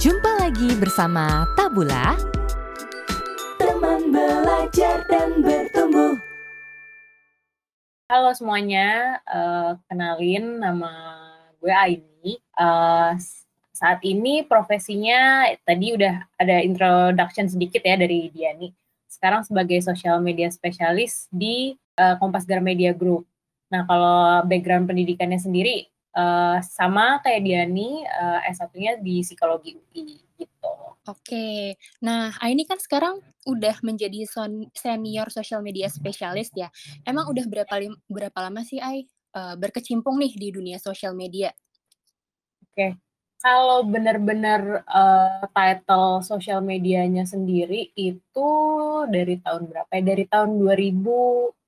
Jumpa lagi bersama Tabula Teman belajar dan bertumbuh Halo semuanya, uh, kenalin nama gue Aini. Uh, saat ini profesinya tadi udah ada introduction sedikit ya dari Diani. Sekarang sebagai social media spesialis di uh, Kompas Gramedia Group. Nah, kalau background pendidikannya sendiri uh, sama kayak Diani, uh, S1-nya di psikologi UI gitu. Oke. Nah, ini kan sekarang udah menjadi senior social media spesialis ya. Emang udah berapa berapa lama sih Ai uh, berkecimpung nih di dunia social media? Oke. Kalau benar-benar uh, title social medianya sendiri itu dari tahun berapa ya? Dari tahun 2000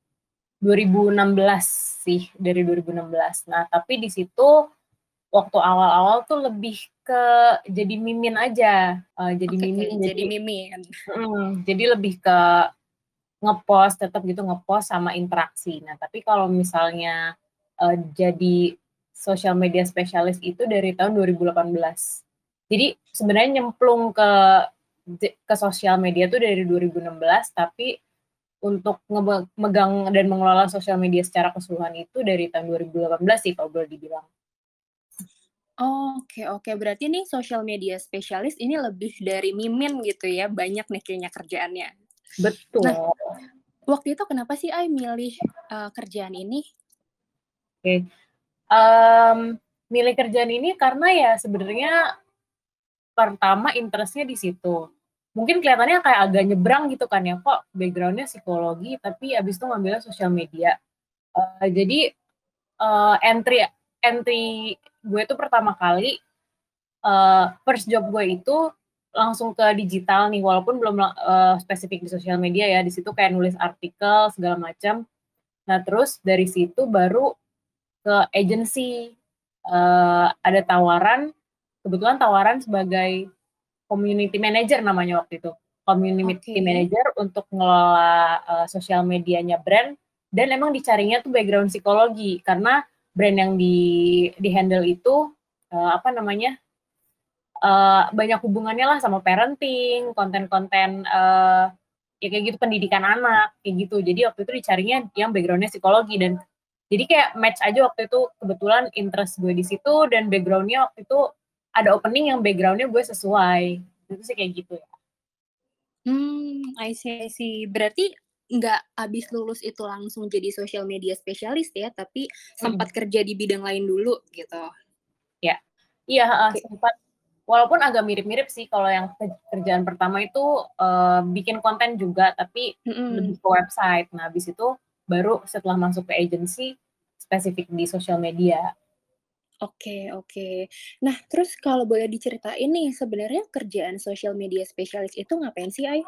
2016 sih dari 2016. Nah, tapi di situ waktu awal-awal tuh lebih ke jadi mimin aja, uh, jadi okay, mimin jadi, jadi mimin. Mm, jadi lebih ke ngepost tetap gitu ngepost sama interaksi. Nah, tapi kalau misalnya uh, jadi social media spesialis itu dari tahun 2018. Jadi sebenarnya nyemplung ke ke sosial media tuh dari 2016 tapi untuk megang dan mengelola sosial media secara keseluruhan itu dari tahun 2018 sih kalau boleh dibilang. Oke oke, berarti nih sosial media spesialis ini lebih dari mimin gitu ya, banyak nih kayaknya kerjaannya. Betul. Nah, waktu itu kenapa sih Ai milih uh, kerjaan ini? Oke, okay. um, milih kerjaan ini karena ya sebenarnya pertama interestnya di situ mungkin kelihatannya kayak agak nyebrang gitu kan ya kok backgroundnya psikologi tapi abis itu ngambilnya sosial media. Uh, jadi uh, entry entry gue tuh pertama kali uh, first job gue itu langsung ke digital nih walaupun belum uh, spesifik di sosial media ya di situ kayak nulis artikel segala macam. Nah terus dari situ baru ke agency. Uh, ada tawaran kebetulan tawaran sebagai community manager namanya waktu itu. Community okay. manager untuk ngelola uh, sosial medianya brand. Dan emang dicarinya tuh background psikologi. Karena brand yang di di handle itu uh, apa namanya uh, banyak hubungannya lah sama parenting konten-konten uh, ya kayak gitu pendidikan anak kayak gitu. Jadi waktu itu dicarinya yang backgroundnya psikologi. Dan jadi kayak match aja waktu itu. Kebetulan interest gue di situ dan backgroundnya waktu itu ada opening yang backgroundnya gue sesuai itu sih kayak gitu ya hmm I see, I see. berarti nggak abis lulus itu langsung jadi social media spesialis ya tapi hmm. sempat kerja di bidang lain dulu gitu ya iya okay. sempat walaupun agak mirip-mirip sih kalau yang kerjaan pertama itu uh, bikin konten juga tapi mm-hmm. lebih ke website nah habis itu baru setelah masuk ke agency spesifik di sosial media Oke oke. Nah, terus kalau boleh diceritain nih, sebenarnya kerjaan social media spesialis itu ngapain sih, Ai?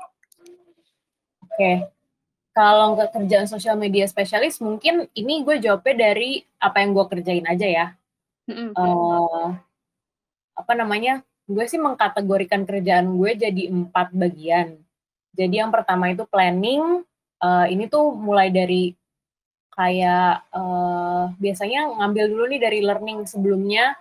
Oke. Kalau nggak kerjaan social media spesialis, mungkin ini gue jawabnya dari apa yang gue kerjain aja ya. Mm-hmm. Uh, apa namanya? Gue sih mengkategorikan kerjaan gue jadi empat bagian. Jadi yang pertama itu planning. Uh, ini tuh mulai dari kayak uh, biasanya ngambil dulu nih dari learning sebelumnya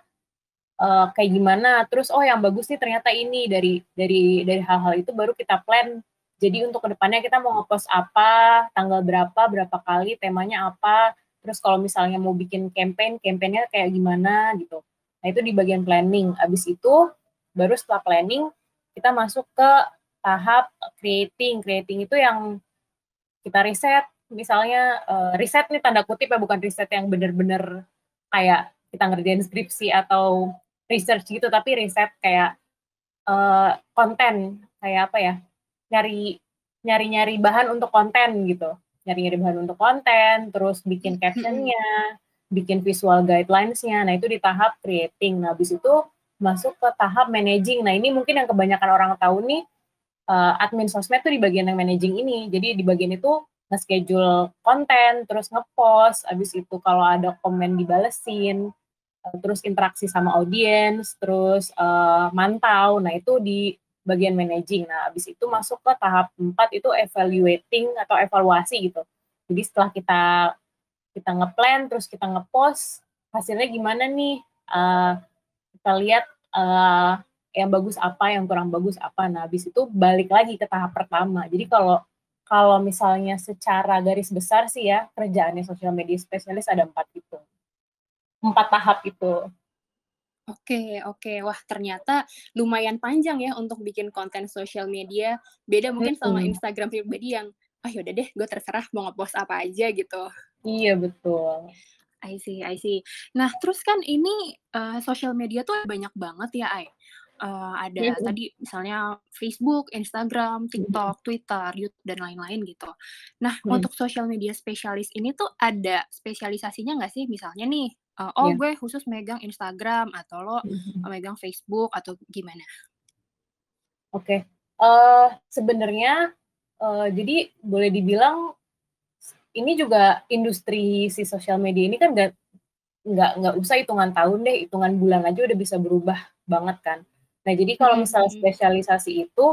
uh, kayak gimana terus oh yang bagus nih ternyata ini dari dari dari hal-hal itu baru kita plan. Jadi untuk ke depannya kita mau ngepost apa tanggal berapa berapa kali temanya apa terus kalau misalnya mau bikin campaign campaignnya kayak gimana gitu. Nah itu di bagian planning. Abis itu baru setelah planning kita masuk ke tahap creating. Creating itu yang kita riset misalnya uh, riset nih tanda kutip ya bukan riset yang bener-bener kayak kita ngerjain skripsi atau research gitu tapi riset kayak uh, konten kayak apa ya nyari nyari nyari bahan untuk konten gitu. Nyari nyari bahan untuk konten terus bikin captionnya bikin visual guidelinesnya. Nah itu di tahap creating. Nah habis itu masuk ke tahap managing. Nah ini mungkin yang kebanyakan orang tahu nih uh, admin sosmed tuh di bagian yang managing ini. Jadi di bagian itu nge-schedule konten, terus nge-post, abis itu kalau ada komen dibalesin, uh, terus interaksi sama audiens, terus uh, mantau. Nah, itu di bagian managing. Nah, abis itu masuk ke tahap 4 itu evaluating atau evaluasi gitu. Jadi setelah kita kita ngeplan, terus kita ngepost, hasilnya gimana nih? Uh, kita lihat uh, yang bagus apa, yang kurang bagus apa. Nah, habis itu balik lagi ke tahap pertama. Jadi kalau kalau misalnya secara garis besar sih ya kerjaannya sosial media spesialis ada empat itu, empat tahap itu. Oke oke. Wah, ternyata lumayan panjang ya untuk bikin konten sosial media. Beda mungkin sama Instagram pribadi yang, "Ah, ya udah deh, gue terserah mau ngepost apa aja," gitu. Iya, betul. I see I see. Nah, terus kan ini, uh, sosial media tuh banyak banget ya, Ai. Uh, ada mm -hmm. tadi misalnya Facebook, Instagram, TikTok, Twitter, YouTube, dan lain-lain gitu. Nah, mm. untuk sosial media spesialis ini tuh ada spesialisasinya nggak sih? Misalnya nih, uh, oh yeah. gue khusus megang Instagram atau lo mm-hmm. megang Facebook atau gimana? Oke, okay. uh, sebenarnya uh, jadi boleh dibilang ini juga industri si sosial media ini kan nggak nggak nggak usah hitungan tahun deh, hitungan bulan aja udah bisa berubah banget kan. Nah jadi kalau misalnya spesialisasi itu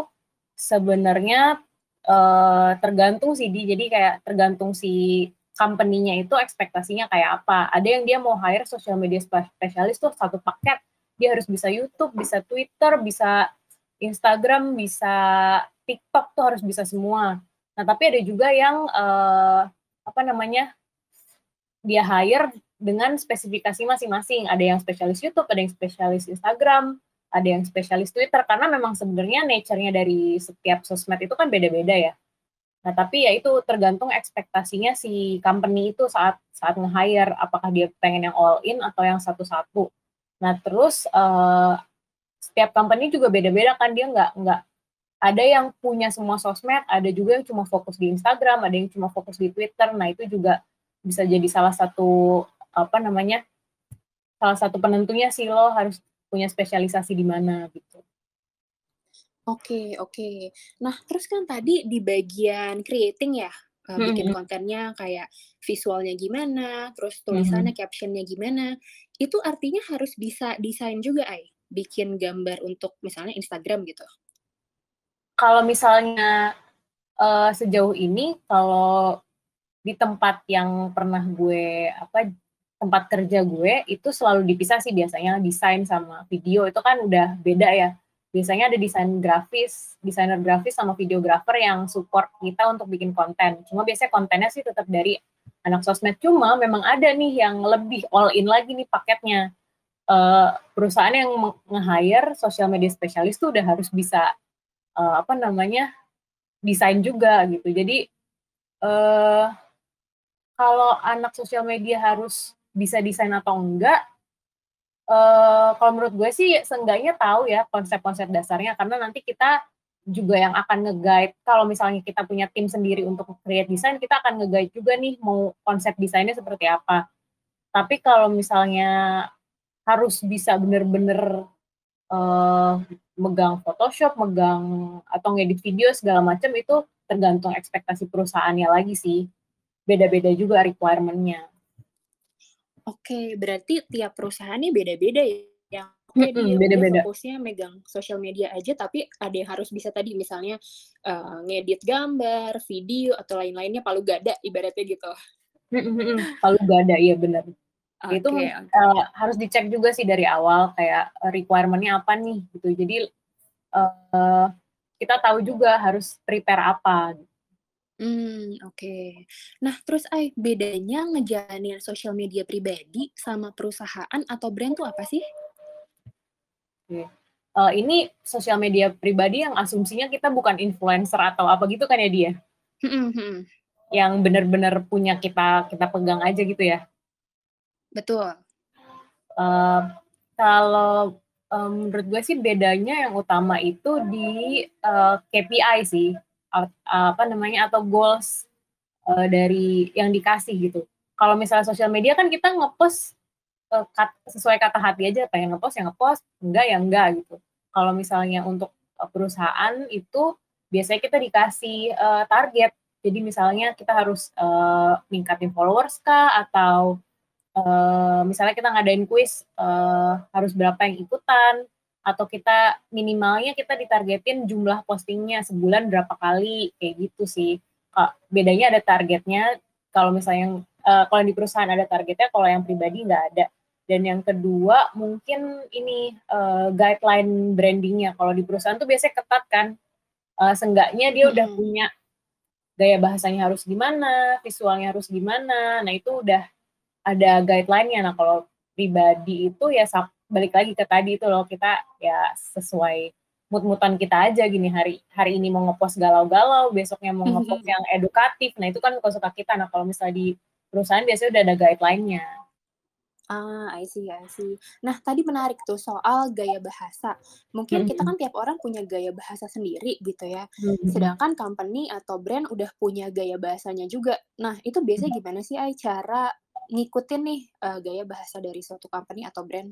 sebenarnya uh, tergantung sih di jadi kayak tergantung si company-nya itu ekspektasinya kayak apa. Ada yang dia mau hire social media spesialis tuh satu paket, dia harus bisa YouTube, bisa Twitter, bisa Instagram, bisa TikTok tuh harus bisa semua. Nah, tapi ada juga yang uh, apa namanya? dia hire dengan spesifikasi masing-masing. Ada yang spesialis YouTube, ada yang spesialis Instagram, ada yang spesialis Twitter karena memang sebenarnya nature-nya dari setiap sosmed itu kan beda-beda ya. Nah, tapi ya itu tergantung ekspektasinya si company itu saat saat nge-hire apakah dia pengen yang all in atau yang satu-satu. Nah, terus uh, setiap company juga beda-beda kan dia nggak nggak ada yang punya semua sosmed, ada juga yang cuma fokus di Instagram, ada yang cuma fokus di Twitter. Nah, itu juga bisa jadi salah satu apa namanya? salah satu penentunya sih lo harus punya spesialisasi di mana gitu. Oke oke. Nah, terus kan tadi di bagian creating ya, uh, bikin kontennya kayak visualnya gimana, terus tulisannya, hmm. captionnya gimana, itu artinya harus bisa desain juga, Ai? Bikin gambar untuk misalnya Instagram gitu? Kalau misalnya, uh, sejauh ini kalau di tempat yang pernah gue apa, tempat kerja gue, itu selalu dipisah sih biasanya desain sama video, itu kan udah beda ya biasanya ada desain grafis, desainer grafis sama videografer yang support kita untuk bikin konten. Cuma biasanya kontennya sih tetap dari anak sosmed. Cuma memang ada nih yang lebih all in lagi nih paketnya. Uh, perusahaan yang nge-hire social media spesialis tuh udah harus bisa uh, apa namanya desain juga gitu. Jadi uh, kalau anak sosial media harus bisa desain atau enggak uh, kalau menurut gue sih seenggaknya tahu ya konsep-konsep dasarnya karena nanti kita juga yang akan nge-guide. Kalau misalnya kita punya tim sendiri untuk create desain kita akan nge-guide juga nih mau konsep desainnya seperti apa. Tapi kalau misalnya harus bisa bener-bener uh, megang Photoshop, megang atau ngedit video segala macam itu tergantung ekspektasi perusahaannya lagi sih. Beda-beda juga requirement-nya. Oke, berarti tiap perusahaannya beda-beda ya? Yang oke dia beda-beda. fokusnya megang sosial media aja, tapi ada yang harus bisa tadi misalnya uh, ngedit gambar, video atau lain-lainnya palu gada ibaratnya gitu. palu gada iya benar. Okay, itu okay. Uh, harus dicek juga sih dari awal kayak requirementnya apa nih gitu. Jadi uh, kita tahu juga harus prepare apa. Gitu. Hmm oke. Nah, terus Ai, bedanya ngejalanin sosial media pribadi sama perusahaan atau brand tuh apa sih? Oke. Uh, ini sosial media pribadi yang asumsinya kita bukan influencer atau apa gitu kan ya dia? Hmm, hmm. Yang benar-benar punya kita kita pegang aja gitu ya? Betul. Uh, kalau, um, menurut gue sih bedanya yang utama itu di, uh, KPI sih apa namanya atau goals uh, dari yang dikasih gitu. Kalau misalnya sosial media kan kita ngepost uh, kat, sesuai kata hati aja, pengen ngepost ya ngepost, enggak ya enggak gitu. Kalau misalnya untuk perusahaan itu biasanya kita dikasih uh, target. Jadi misalnya kita harus uh, ningkatin followers kah atau uh, misalnya kita ngadain kuis uh, harus berapa yang ikutan atau kita minimalnya kita ditargetin jumlah postingnya sebulan berapa kali kayak gitu sih bedanya ada targetnya kalau misalnya uh, kalau di perusahaan ada targetnya kalau yang pribadi nggak ada Dan yang kedua mungkin ini uh, guideline brandingnya. Kalau di perusahaan tuh biasanya ketat kan. Uh, seenggaknya dia hmm. udah punya gaya bahasanya harus gimana, visualnya harus gimana. Nah itu udah ada guideline-nya. Nah kalau pribadi itu ya balik lagi ke tadi itu loh kita ya sesuai mut-mutan kita aja gini hari hari ini mau ngepost galau-galau, besoknya mau ngepost yang edukatif. Nah, itu kan kalau suka kita. Nah, kalau misalnya di perusahaan biasanya udah ada guideline-nya. Ah, I see, I see. Nah, tadi menarik tuh soal gaya bahasa. Mungkin mm-hmm. kita kan tiap orang punya gaya bahasa sendiri gitu ya. Mm-hmm. Sedangkan company atau brand udah punya gaya bahasanya juga. Nah, itu biasanya gimana sih, Ai, cara ngikutin nih uh, gaya bahasa dari suatu company atau brand?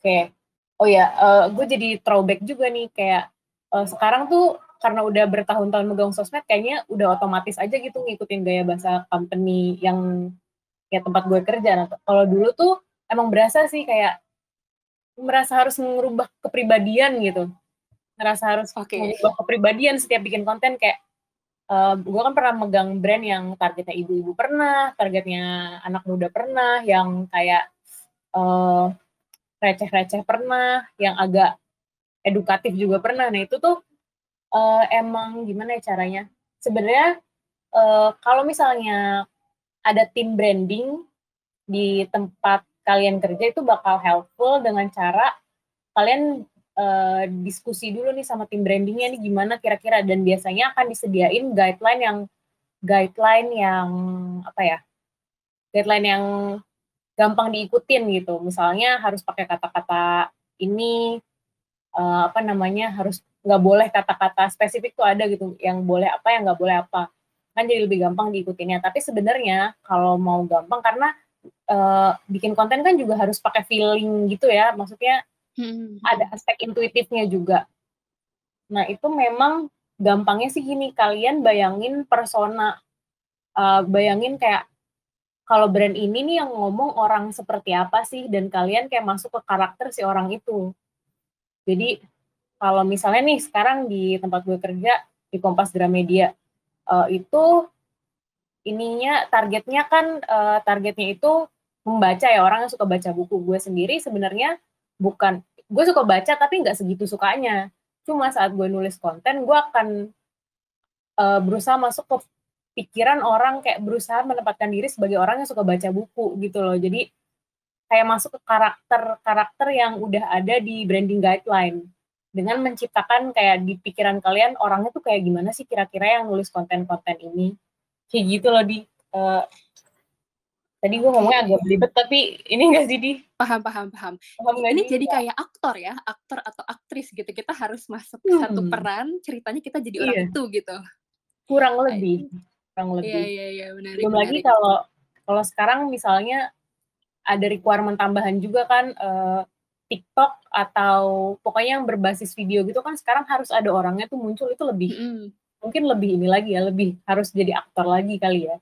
Oke, oh ya uh, gue jadi throwback juga nih kayak uh, sekarang tuh karena udah bertahun-tahun megang sosmed kayaknya udah otomatis aja gitu ngikutin gaya bahasa company yang ya tempat gue kerja. Nah, kalau dulu tuh emang berasa sih kayak merasa harus merubah kepribadian gitu. Merasa harus okay. mengubah kepribadian setiap bikin konten kayak uh, gue kan pernah megang brand yang targetnya ibu-ibu pernah, targetnya anak muda pernah, yang kayak uh, receh-receh pernah, yang agak edukatif juga pernah. Nah itu tuh uh, emang gimana ya caranya? Sebenarnya uh, kalau misalnya ada tim branding di tempat kalian kerja itu bakal helpful dengan cara kalian uh, diskusi dulu nih sama tim brandingnya nih gimana kira-kira dan biasanya akan disediain guideline yang guideline yang apa ya guideline yang gampang diikutin gitu. Misalnya harus pakai kata-kata ini uh, apa namanya harus nggak boleh kata-kata spesifik tuh ada gitu yang boleh apa yang nggak boleh apa. Kan jadi lebih gampang diikutinya tapi sebenarnya kalau mau gampang karena uh, bikin konten kan juga harus pakai feeling gitu ya. Maksudnya hmm. ada aspek intuitifnya juga. Nah itu memang gampangnya sih gini. Kalian bayangin persona uh, bayangin kayak kalau brand ini nih yang ngomong orang seperti apa sih? Dan kalian kayak masuk ke karakter si orang itu. Jadi kalau misalnya nih sekarang di tempat gue kerja di Kompas Gramedia uh, itu ininya targetnya kan uh, targetnya itu membaca ya orang yang suka baca buku. Gue sendiri sebenarnya bukan gue suka baca tapi nggak segitu sukanya. Cuma saat gue nulis konten gue akan uh, berusaha masuk ke pikiran orang kayak berusaha menempatkan diri sebagai orang yang suka baca buku gitu loh. Jadi kayak masuk ke karakter-karakter yang udah ada di branding guideline. Dengan menciptakan kayak di pikiran kalian orangnya tuh kayak gimana sih kira-kira yang nulis konten-konten ini? Kayak gitu loh di. Uh, tadi gue ngomongnya agak belibet tapi ini enggak sih di? Paham paham paham, paham ini jadi kayak aktor ya aktor atau aktris gitu. Kita harus masuk hmm. satu peran ceritanya kita jadi orang iya. itu gitu. Kurang lebih kurang lebih. Iya iya iya menarik. Belum lagi kalau kalau sekarang misalnya ada requirement tambahan juga kan uh, TikTok atau pokoknya yang berbasis video gitu kan sekarang harus ada orangnya tuh muncul itu lebih mm. mungkin lebih ini lagi ya lebih harus jadi aktor lagi kali ya.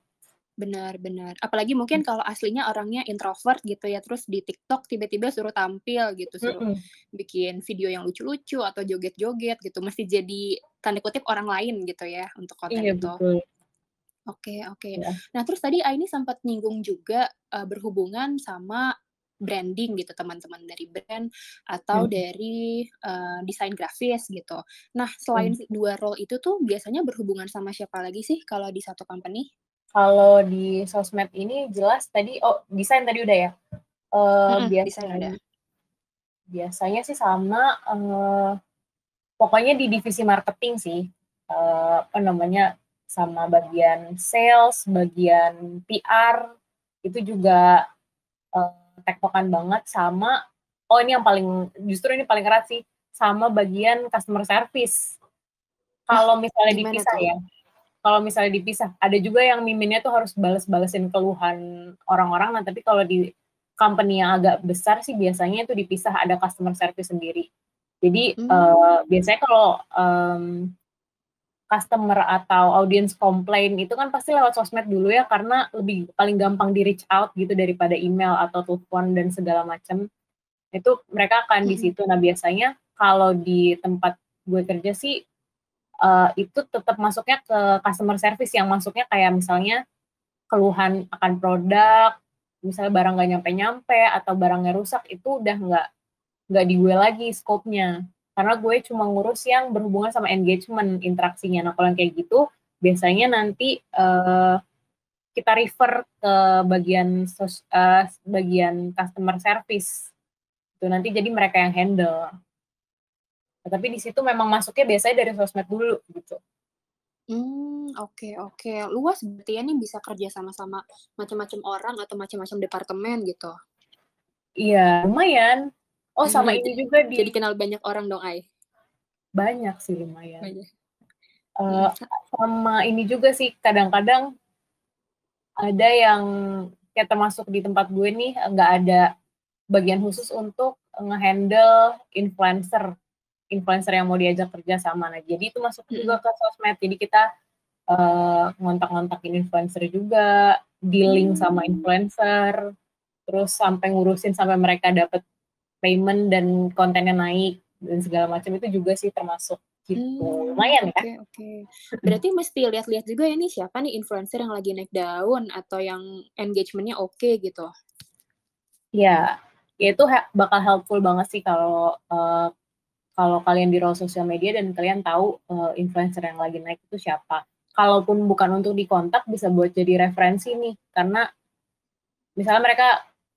Benar, benar. Apalagi mungkin kalau aslinya orangnya introvert gitu ya, terus di TikTok tiba-tiba suruh tampil gitu, suruh mm -hmm. bikin video yang lucu-lucu atau joget-joget gitu, mesti jadi tanda kutip orang lain gitu ya untuk konten iya, itu. Betul. Oke oke. Ya. Nah terus tadi Aini sempat nyinggung juga, uh, berhubungan sama branding gitu, teman-teman dari brand atau hmm. dari, uh, desain grafis gitu. Nah selain hmm. dua role itu tuh biasanya berhubungan sama siapa lagi sih kalau di satu company? Kalau di sosmed ini jelas tadi oh desain tadi udah ya? Uh, hmm, biasanya ada. biasanya sih sama, uh, pokoknya di divisi marketing sih, uh, apa namanya, sama bagian sales, bagian PR itu juga uh, tektokan banget sama oh ini yang paling justru ini paling erat sih sama bagian customer service. Kalau misalnya Gimana dipisah tuh? ya. Kalau misalnya dipisah, ada juga yang miminnya tuh harus bales-balesin keluhan orang-orang nah tapi kalau di company yang agak besar sih biasanya itu dipisah ada customer service sendiri. Jadi hmm. uh, biasanya kalau um, customer atau audience komplain itu kan pasti lewat sosmed dulu ya karena lebih paling gampang di reach out gitu daripada email atau telepon dan segala macam itu mereka akan di situ. Nah biasanya kalau di tempat gue kerja sih uh, itu tetap masuknya ke customer service. Yang masuknya kayak misalnya keluhan akan produk misalnya barang nggak nyampe-nyampe atau barangnya rusak itu udah nggak nggak di gue lagi scope-nya karena gue cuma ngurus yang berhubungan sama engagement interaksinya nah kalau yang kayak gitu biasanya nanti uh, kita refer ke bagian sos, uh, bagian customer service itu nanti jadi mereka yang handle nah, tapi di situ memang masuknya biasanya dari sosmed dulu gitu Hmm, oke oke. Luas berarti ya nih bisa kerja sama-sama macam-macam orang atau macam-macam departemen gitu? Iya, lumayan. Oh, hmm, sama ini juga di jadi kenal banyak orang dong, Ai? Banyak sih lumayan. Banyak. Uh, sama ini juga sih kadang-kadang ada yang kayak termasuk di tempat gue nih nggak ada bagian khusus untuk ngehandle influencer influencer yang mau diajak kerja sama. Nah, jadi itu masuk juga ke sosmed. Jadi kita uh, ngontak-ngontakin influencer juga, dealing hmm. sama influencer, terus sampai ngurusin sampai mereka dapat payment dan kontennya naik dan segala macam itu juga sih termasuk gitu. Hmm, Lumayan ya. Oke, okay. Berarti mesti lihat-lihat juga ya nih siapa nih influencer yang lagi naik daun atau yang engagementnya oke okay, gitu. Ya, ya itu bakal helpful banget sih kalau uh, kalau kalian di role sosial media dan kalian tahu uh, influencer yang lagi naik itu siapa. Kalaupun bukan untuk dikontak bisa buat jadi referensi nih karena misalnya mereka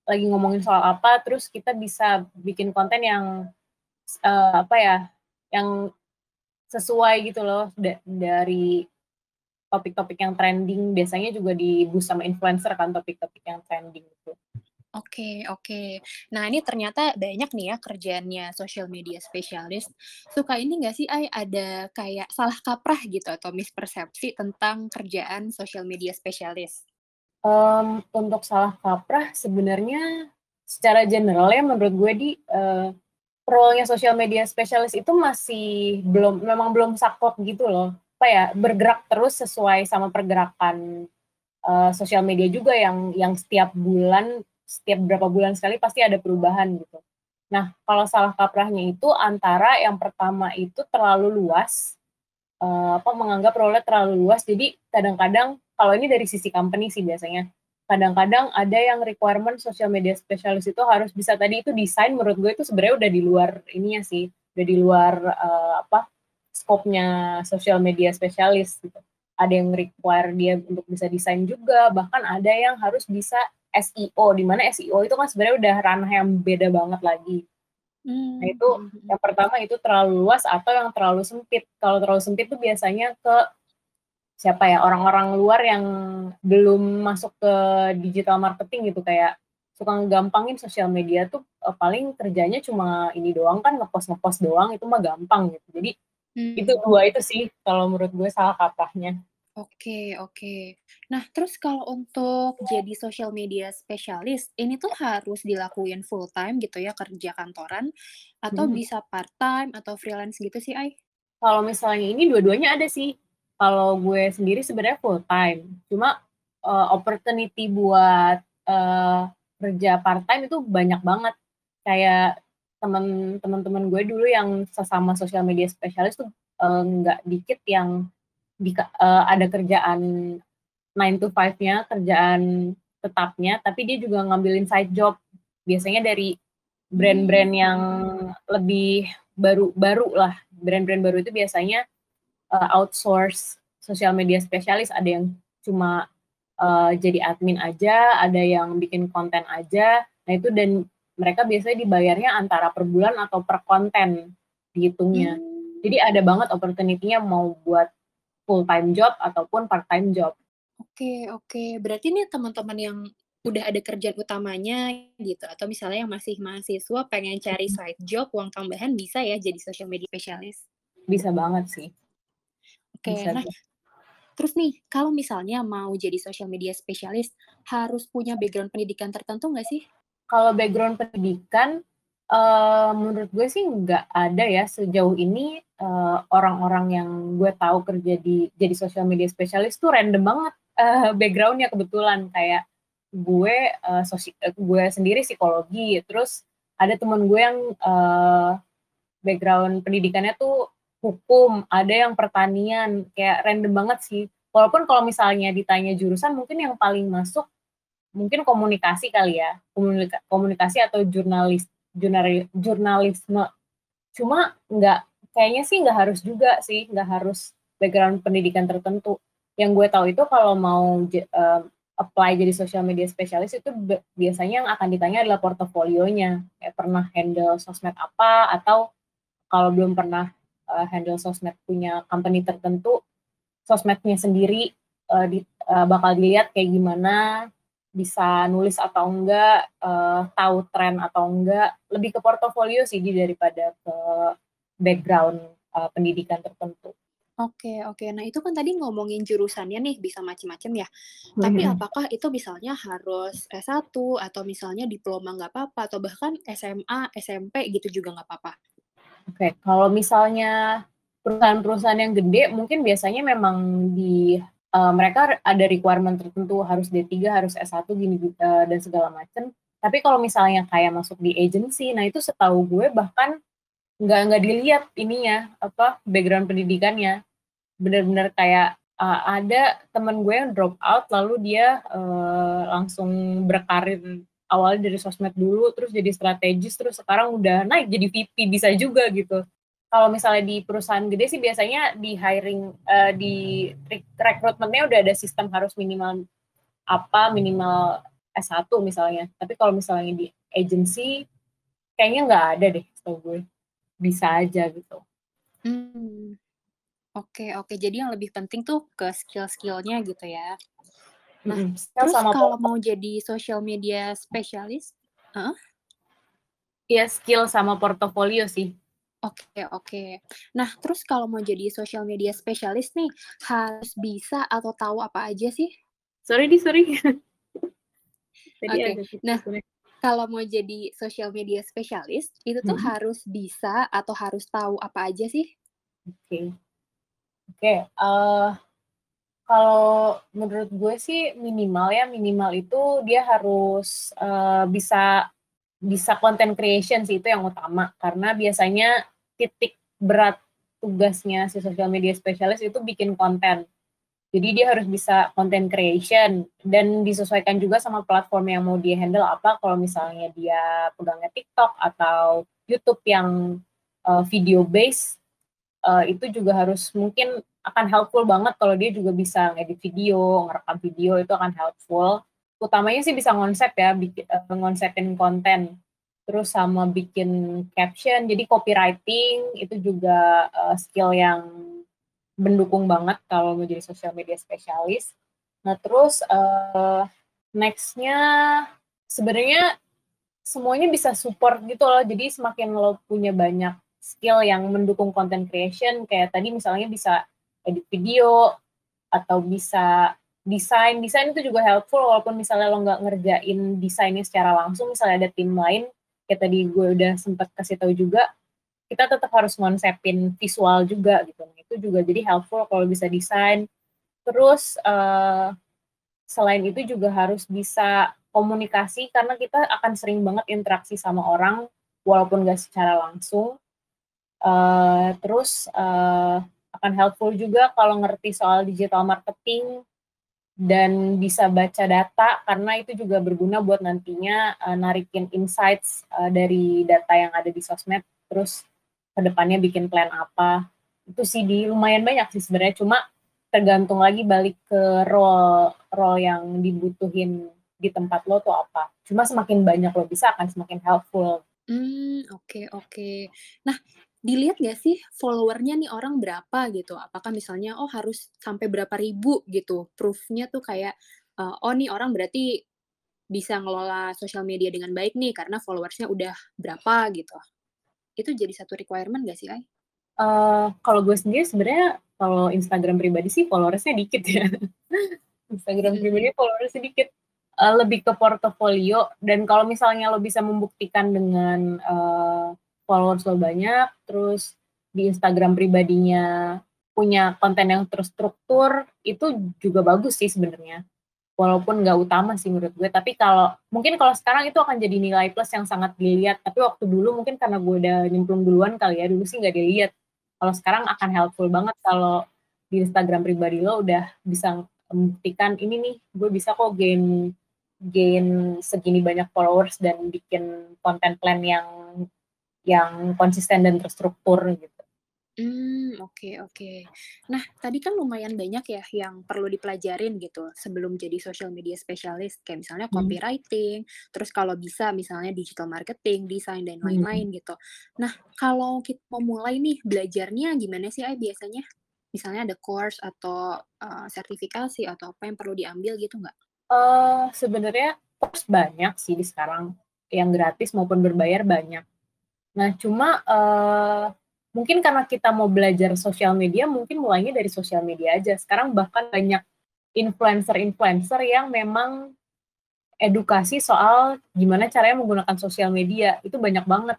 lagi ngomongin soal apa terus kita bisa bikin konten yang uh, apa ya yang sesuai gitu loh da dari topik-topik yang trending biasanya juga di boost sama influencer kan topik-topik yang trending itu. Oke oke. Nah, ini ternyata banyak nih ya kerjaannya social media spesialis. Suka ini nggak sih, Ai, ada kayak salah kaprah gitu atau mispersepsi tentang kerjaan social media spesialis? Um, untuk salah kaprah sebenarnya secara general ya menurut gue di, uh, role-nya social media spesialis itu masih belum memang belum saklek gitu loh. Apa ya, bergerak terus sesuai sama pergerakan, uh, sosial media juga yang yang setiap bulan setiap berapa bulan sekali pasti ada perubahan gitu. Nah, kalau salah kaprahnya itu antara yang pertama itu terlalu luas, uh, apa menganggap role terlalu luas. Jadi kadang-kadang kalau ini dari sisi company sih biasanya, kadang-kadang ada yang requirement social media specialist itu harus bisa tadi itu desain menurut gue itu sebenarnya udah di luar ininya sih, udah di luar uh, apa skopnya social media specialist gitu. Ada yang require dia untuk bisa desain juga, bahkan ada yang harus bisa SEO di mana SEO itu kan sebenarnya udah ranah yang beda banget lagi. Hmm. Nah itu hmm, hmm. yang pertama itu terlalu luas atau yang terlalu sempit. Kalau terlalu sempit itu biasanya ke siapa ya orang-orang luar yang belum masuk ke digital marketing gitu kayak suka gampangin sosial media tuh uh, paling kerjanya cuma ini doang kan ngepost ngepost doang itu mah gampang gitu. Jadi hmm. itu dua itu sih kalau menurut gue salah kaprahnya. Oke oke. Nah, terus kalau untuk jadi social media spesialis, ini tuh harus dilakuin full time gitu ya, kerja kantoran, atau hmm. bisa part time atau freelance gitu sih, Ai? Kalau misalnya ini dua-duanya ada sih. Kalau gue sendiri sebenarnya full time, cuma, uh, opportunity buat, uh, kerja part time itu banyak banget. Kayak temen teman-teman gue dulu yang sesama social media spesialis tuh, uh, nggak dikit yang di, uh, ada kerjaan 9 to 5-nya, kerjaan tetapnya, tapi dia juga ngambilin side job. Biasanya dari brand-brand yang lebih baru baru lah. Brand-brand baru itu biasanya uh, outsource sosial media spesialis, ada yang cuma uh, jadi admin aja, ada yang bikin konten aja. Nah, itu dan mereka biasanya dibayarnya antara per bulan atau per konten dihitungnya. Hmm. Jadi ada banget opportunity-nya mau buat full time job ataupun part time job. Oke oke, berarti nih teman-teman yang udah ada kerjaan utamanya gitu atau misalnya yang masih mahasiswa pengen cari hmm. side job uang tambahan bisa ya jadi social media specialist? Bisa banget sih. Oke, bisa nah terus nih kalau misalnya mau jadi social media specialist harus punya background pendidikan tertentu nggak sih? Kalau background pendidikan uh, menurut gue sih nggak ada ya sejauh ini eh, orang-orang yang gue tahu kerja di jadi social media specialist tuh random banget. Uh, backgroundnya kebetulan kayak gue uh, sosi gue sendiri psikologi terus ada teman gue yang uh, background pendidikannya tuh hukum ada yang pertanian kayak random banget sih. Walaupun kalau misalnya ditanya jurusan mungkin yang paling masuk mungkin komunikasi kali ya, komunika, komunikasi atau jurnalis, jurnalis jurnalisme. Cuma nggak, kayaknya sih nggak harus juga sih, nggak harus background pendidikan tertentu. Yang gue tahu itu kalau mau uh, apply jadi social media specialist itu biasanya yang akan ditanya adalah portofolionya. Kayak pernah handle sosmed apa atau kalau belum pernah uh, handle sosmed punya company tertentu, sosmednya sendiri uh, di, uh, bakal dilihat kayak gimana, bisa nulis atau enggak, uh, tahu tren atau enggak, lebih ke portofolio sih daripada ke background uh, pendidikan tertentu. Oke oke. Nah, itu kan tadi ngomongin jurusannya nih bisa macam-macam ya. Tapi mm-hmm. apakah itu misalnya harus S1 atau misalnya diploma nggak apa-apa atau bahkan SMA, SMP gitu juga nggak apa-apa? Oke, kalau misalnya perusahaan-perusahaan yang gede mungkin biasanya memang di uh, mereka ada requirement tertentu harus D3, harus S1 gini uh, dan segala macam. Tapi kalau misalnya kayak masuk di agency, nah itu setahu gue bahkan nggak nggak dilihat ininya apa background pendidikannya bener-bener kayak uh, ada temen gue yang drop out lalu dia uh, langsung berkarir awalnya dari sosmed dulu terus jadi strategis terus sekarang udah naik jadi VP bisa juga gitu kalau misalnya di perusahaan gede sih biasanya di hiring uh, di rekrutmennya udah ada sistem harus minimal apa minimal S1 misalnya tapi kalau misalnya di agency kayaknya nggak ada deh setahu gue bisa aja gitu. Hmm. Oke oke, jadi yang lebih penting tuh ke skill-skillnya gitu ya. Nah, mm -hmm. terus sama kalau mau jadi social media spesialis, uh? Iya, skill sama portofolio sih. Oke oke. Nah, terus kalau mau jadi social media spesialis nih, harus bisa atau tahu apa aja sih? Sorry di sorry. Oke, okay. nah kalau mau jadi social media spesialis itu tuh hmm. harus bisa atau harus tahu apa aja sih? Oke, okay. oke. Okay, uh, eh, kalau menurut gue sih minimal ya minimal itu dia harus uh, bisa bisa content creation sih itu yang utama karena biasanya titik berat tugasnya si social media spesialis itu bikin konten jadi dia harus bisa content creation dan disesuaikan juga sama platform yang mau dia handle apa kalau misalnya dia pegangnya TikTok atau YouTube yang uh, video base uh, itu juga harus mungkin akan helpful banget kalau dia juga bisa ngedit video, ngerekam video itu akan helpful. Utamanya sih bisa konsep ya, bikin, uh, ngonsepin konten. Terus sama bikin caption, jadi copywriting itu juga uh, skill yang mendukung banget kalau mau jadi social media spesialis. Nah terus uh, nextnya sebenarnya semuanya bisa support gitu loh. Jadi semakin lo punya banyak skill yang mendukung content creation, kayak tadi misalnya bisa edit video atau bisa desain. Desain itu juga helpful walaupun misalnya lo nggak ngerjain desainnya secara langsung, misalnya ada tim lain, kayak tadi gue udah sempat kasih tahu juga, kita tetap harus konsepin visual juga gitu. Nah, itu juga jadi helpful kalau bisa desain. Terus uh, selain itu juga harus bisa komunikasi karena kita akan sering banget interaksi sama orang walaupun gak secara langsung. Uh, terus uh, akan helpful juga kalau ngerti soal digital marketing dan bisa baca data karena itu juga berguna buat nantinya uh, narikin insights uh, dari data yang ada di sosmed terus ke depannya bikin plan apa. Itu sih di lumayan banyak sih sebenarnya cuma tergantung lagi balik ke role role yang dibutuhin di tempat lo tuh apa. Cuma semakin banyak lo bisa akan semakin helpful. Hmm oke okay, oke. Okay. nah dilihat gak sih followernya nih orang berapa gitu apakah misalnya oh harus sampai berapa ribu gitu proofnya tuh kayak uh, oh nih orang berarti bisa ngelola sosial media dengan baik nih karena followersnya udah berapa gitu itu jadi satu requirement gak sih, Ay? Uh, kalau gue sendiri sebenarnya kalau Instagram pribadi sih followersnya dikit ya. Instagram hmm. pribadi followersnya dikit. Uh, lebih ke portofolio dan kalau misalnya lo bisa membuktikan dengan uh, followers lo banyak, terus di Instagram pribadinya punya konten yang terstruktur, itu juga bagus sih sebenarnya. Walaupun nggak utama sih menurut gue tapi kalau mungkin kalau sekarang itu akan jadi nilai plus yang sangat dilihat. Tapi waktu dulu mungkin karena gue udah nyemplung duluan kali ya dulu sih nggak dilihat. Kalau sekarang akan helpful banget kalau di Instagram pribadi lo udah bisa membuktikan ini nih gue bisa kok gain gain segini banyak followers dan bikin konten plan yang yang konsisten dan terstruktur gitu. Hmm oke oke. Nah, tadi kan lumayan banyak ya yang perlu dipelajarin gitu sebelum jadi social media specialist, kayak misalnya Hmm. copywriting, terus kalau bisa misalnya digital marketing, desain, dan Hmm. lain-lain gitu. Nah, kalau kita mau mulai nih belajarnya gimana sih, Ai, biasanya? Misalnya ada course atau, eee, sertifikasi atau apa yang perlu diambil gitu nggak? Eee, sebenarnya course banyak sih di sekarang, yang gratis maupun berbayar banyak. Nah cuma, eee, mungkin karena kita mau belajar sosial media, mungkin mulainya dari sosial media aja. Sekarang bahkan banyak influencer-influencer yang memang edukasi soal gimana caranya menggunakan sosial media, itu banyak banget.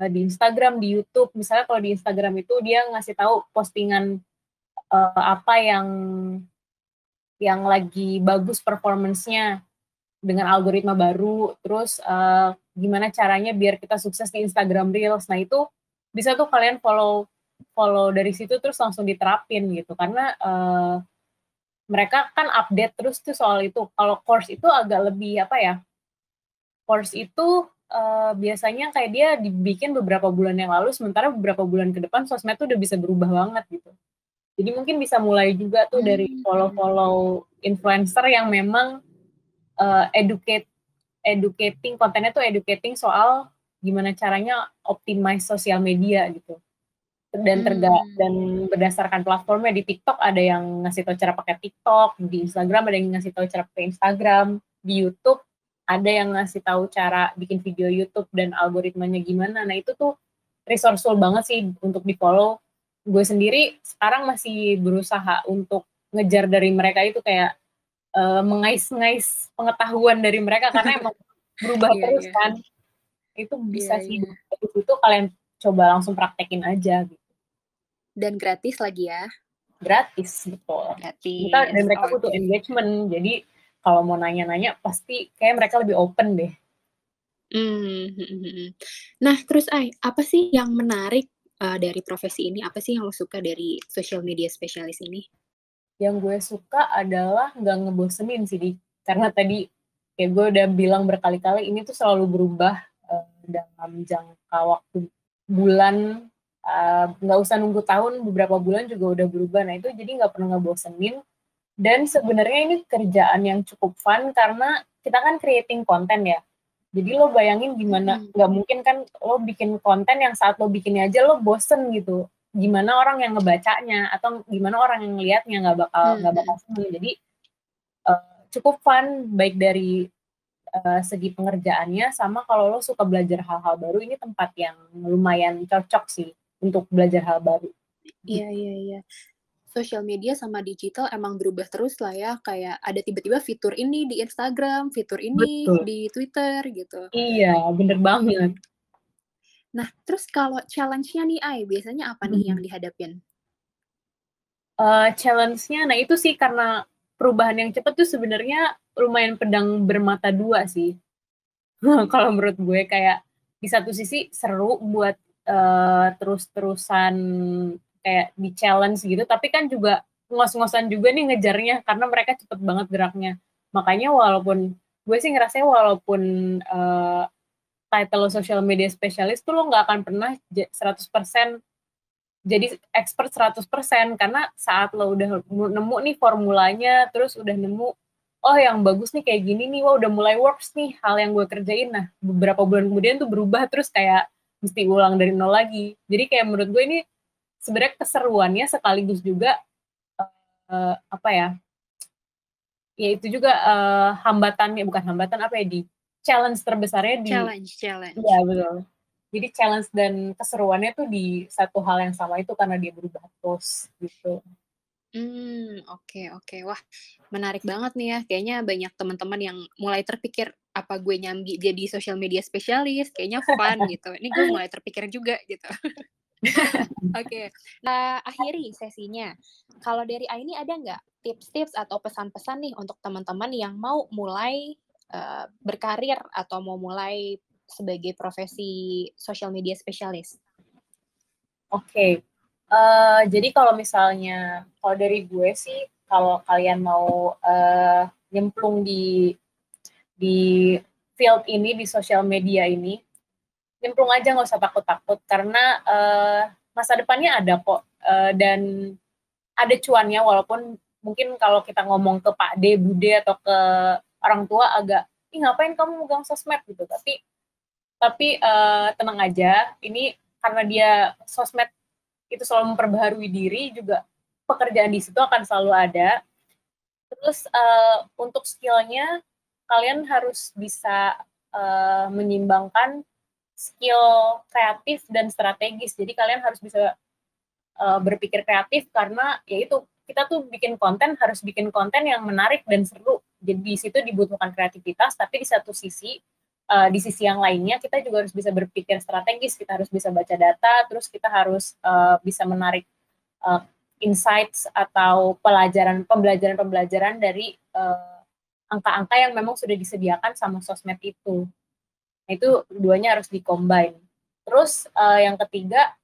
Eee, di Instagram, di YouTube, misalnya kalau di Instagram itu dia ngasih tahu postingan, eee, apa yang yang lagi bagus performance-nya dengan algoritma baru, terus, eee, gimana caranya biar kita sukses di Instagram Reels. Nah itu bisa tuh kalian follow follow dari situ terus langsung diterapin gitu karena, eee, mereka kan update terus tuh soal itu. Kalau course itu agak lebih apa ya, course itu, eee, biasanya kayak dia dibikin beberapa bulan yang lalu, sementara beberapa bulan ke depan sosmed tuh udah bisa berubah banget gitu. Jadi mungkin bisa mulai juga tuh dari mhm. follow-follow influencer yang memang, eee, educate educating kontennya tuh educating soal gimana caranya optimize sosial media gitu. Dan terga Mmm. dan berdasarkan platformnya, di TikTok ada yang ngasih tahu cara pakai TikTok, di Instagram ada yang ngasih tahu cara pakai Instagram, di YouTube ada yang ngasih tahu cara bikin video YouTube dan algoritmanya gimana. Nah itu tuh resourceful banget sih untuk di-follow. Gue sendiri sekarang masih berusaha untuk ngejar dari mereka itu kayak, eee, mengais-ngais pengetahuan dari mereka karena emang berubah Iya terus iya. kan. Itu bisa sih iya. dari situ kalian coba langsung praktekin aja gitu. Dan gratis lagi ya? Gratis, betul. Kita dan Gratis, mereka butuh oke. engagement, jadi kalau mau nanya-nanya pasti kayaknya mereka lebih open deh. Mmm, mhm mhm. Nah terus, Ai, apa sih yang menarik, eee, dari profesi ini? Apa sih yang lo suka dari social media specialist ini? Yang gue suka adalah nggak ngebosenin sih, di karena tadi kayak gue udah bilang berkali-kali ini tuh selalu berubah, eee, dalam jangka waktu bulan, eee, nggak usah nunggu tahun, beberapa bulan juga udah berubah. Nah itu jadi nggak pernah ngebosenin, dan sebenarnya ini kerjaan yang cukup fun karena kita kan creating konten ya. Jadi lo bayangin gimana nggak mungkin kan lo bikin konten yang saat lo bikinnya aja lo bosen gitu. Gimana orang yang ngebacanya atau gimana orang yang ngelihatnya nggak bakal Mmm, nggak bakal mhm. seneng. Jadi, eee, cukup fun baik dari, eee, segi pengerjaannya sama kalau lo suka belajar hal-hal baru, ini tempat yang lumayan cocok sih untuk belajar hal baru. Iya iya iya. Sosial media sama digital emang berubah terus lah ya, kayak ada tiba-tiba fitur ini di Instagram, fitur ini Betul. di Twitter gitu. Iya, bener banget. Nah, terus kalau challenge-nya nih, Ai, biasanya apa nih yang Mhm. dihadapin? Eee, challenge-nya, nah itu sih karena perubahan yang cepet tuh sebenarnya lumayan pedang bermata dua sih. Kalau menurut gue kayak di satu sisi seru buat, eee, terus-terusan kayak di-challenge gitu, tapi kan juga ngos-ngosan juga nih ngejarnya karena mereka cepet banget geraknya. Makanya walaupun gue sih ngerasanya walaupun, eee, title lo social media specialist tuh lo nggak akan pernah ja 100% jadi expert 100% karena saat lo udah nemu nih formulanya, terus udah nemu, "Oh yang bagus nih kayak gini nih, wah udah mulai works nih hal yang gue kerjain." Nah, beberapa bulan kemudian tuh berubah terus kayak mesti ulang dari nol lagi. Jadi kayak menurut gue ini sebenarnya keseruannya sekaligus juga, eee, apa ya, ya itu juga, eee, hambatannya bukan hambatan, apa ya, di challenge terbesarnya di Challenge challenge. iya betul. Jadi challenge dan keseruannya tuh di satu hal yang sama itu karena dia berubah terus, gitu. Mmm, oke oke. Wah, menarik banget nih ya, kayaknya banyak teman-teman yang mulai terpikir, "Apa gue nyambi jadi social media specialist? Kayaknya fun," gitu. Ini gue mulai terpikir juga gitu. Oke, nah akhiri sesinya. Kalau dari Aini ada nggak tips-tips atau pesan-pesan nih untuk teman-teman yang mau mulai, eee, berkarir atau mau mulai sebagai profesi social media specialist? Oke, eee, jadi kalau misalnya kalau dari gue sih, kalau kalian mau, eee, nyemplung di di field ini di sosial media ini nyemplung aja nggak usah takut-takut karena uh, masa depannya ada kok uh, dan ada cuannya walaupun mungkin kalau kita ngomong ke Pak D, Bude atau ke orang tua agak ih ngapain kamu megang sosmed? Gitu. Tapi tapi uh, tenang aja ini karena dia sosmed itu selalu memperbaharui diri juga pekerjaan di situ akan selalu ada. Terus uh, untuk skillnya kalian harus bisa uh, menyimbangkan skill kreatif dan strategis. Jadi kalian harus bisa uh, berpikir kreatif karena yaitu kita tuh bikin konten harus bikin konten yang menarik dan seru. Jadi di situ dibutuhkan kreativitas, tapi di satu sisi uh, di sisi yang lainnya kita juga harus bisa berpikir strategis. Kita harus bisa baca data, terus kita harus uh, bisa menarik uh, insights atau pelajaran pembelajaran-pembelajaran dari angka-angka uh, yang memang sudah disediakan sama sosmed itu. Nah, itu duanya harus dikombin. Terus uh, yang ketiga,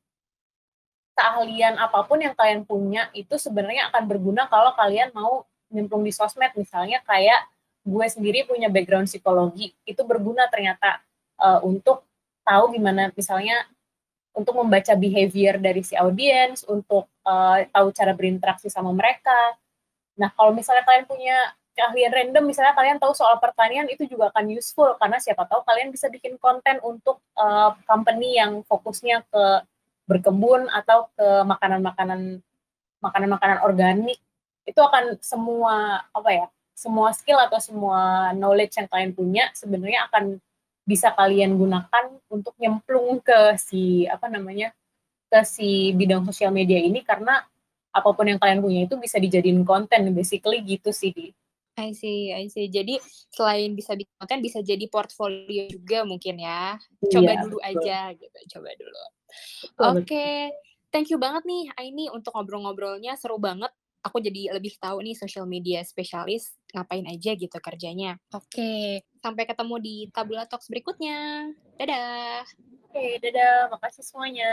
keahlian apa pun yang kalian punya itu sebenarnya akan berguna kalau kalian mau nyemplung di sosmed. Misalnya kayak gue sendiri punya background psikologi, itu berguna ternyata uh, untuk tahu gimana misalnya untuk membaca behavior dari si audiens, untuk uh, tahu cara berinteraksi sama mereka. Nah, kalau misalnya kalian punya keahlian random misalnya kalian tahu soal pertanian itu juga akan useful karena siapa tahu kalian bisa bikin konten untuk uh, company yang fokusnya ke berkebun atau ke makanan-makanan makanan-makanan organik itu akan semua apa ya semua skill atau semua knowledge yang kalian punya sebenarnya akan bisa kalian gunakan untuk nyemplung ke si apa namanya ke si bidang sosial media ini karena apa pun yang kalian punya itu bisa dijadiin konten basically gitu sih di I see, I see. Jadi selain bisa bikin konten, bisa jadi portfolio juga mungkin ya. Coba iya, dulu betul. aja gitu, coba dulu. Oke, okay. thank you banget nih Aini untuk ngobrol-ngobrolnya, seru banget. Aku jadi lebih tahu nih social media spesialis ngapain aja gitu kerjanya. Oke, okay. sampai ketemu di Tabula Talks berikutnya. Dadah. Oke, okay, dadah. Makasih semuanya.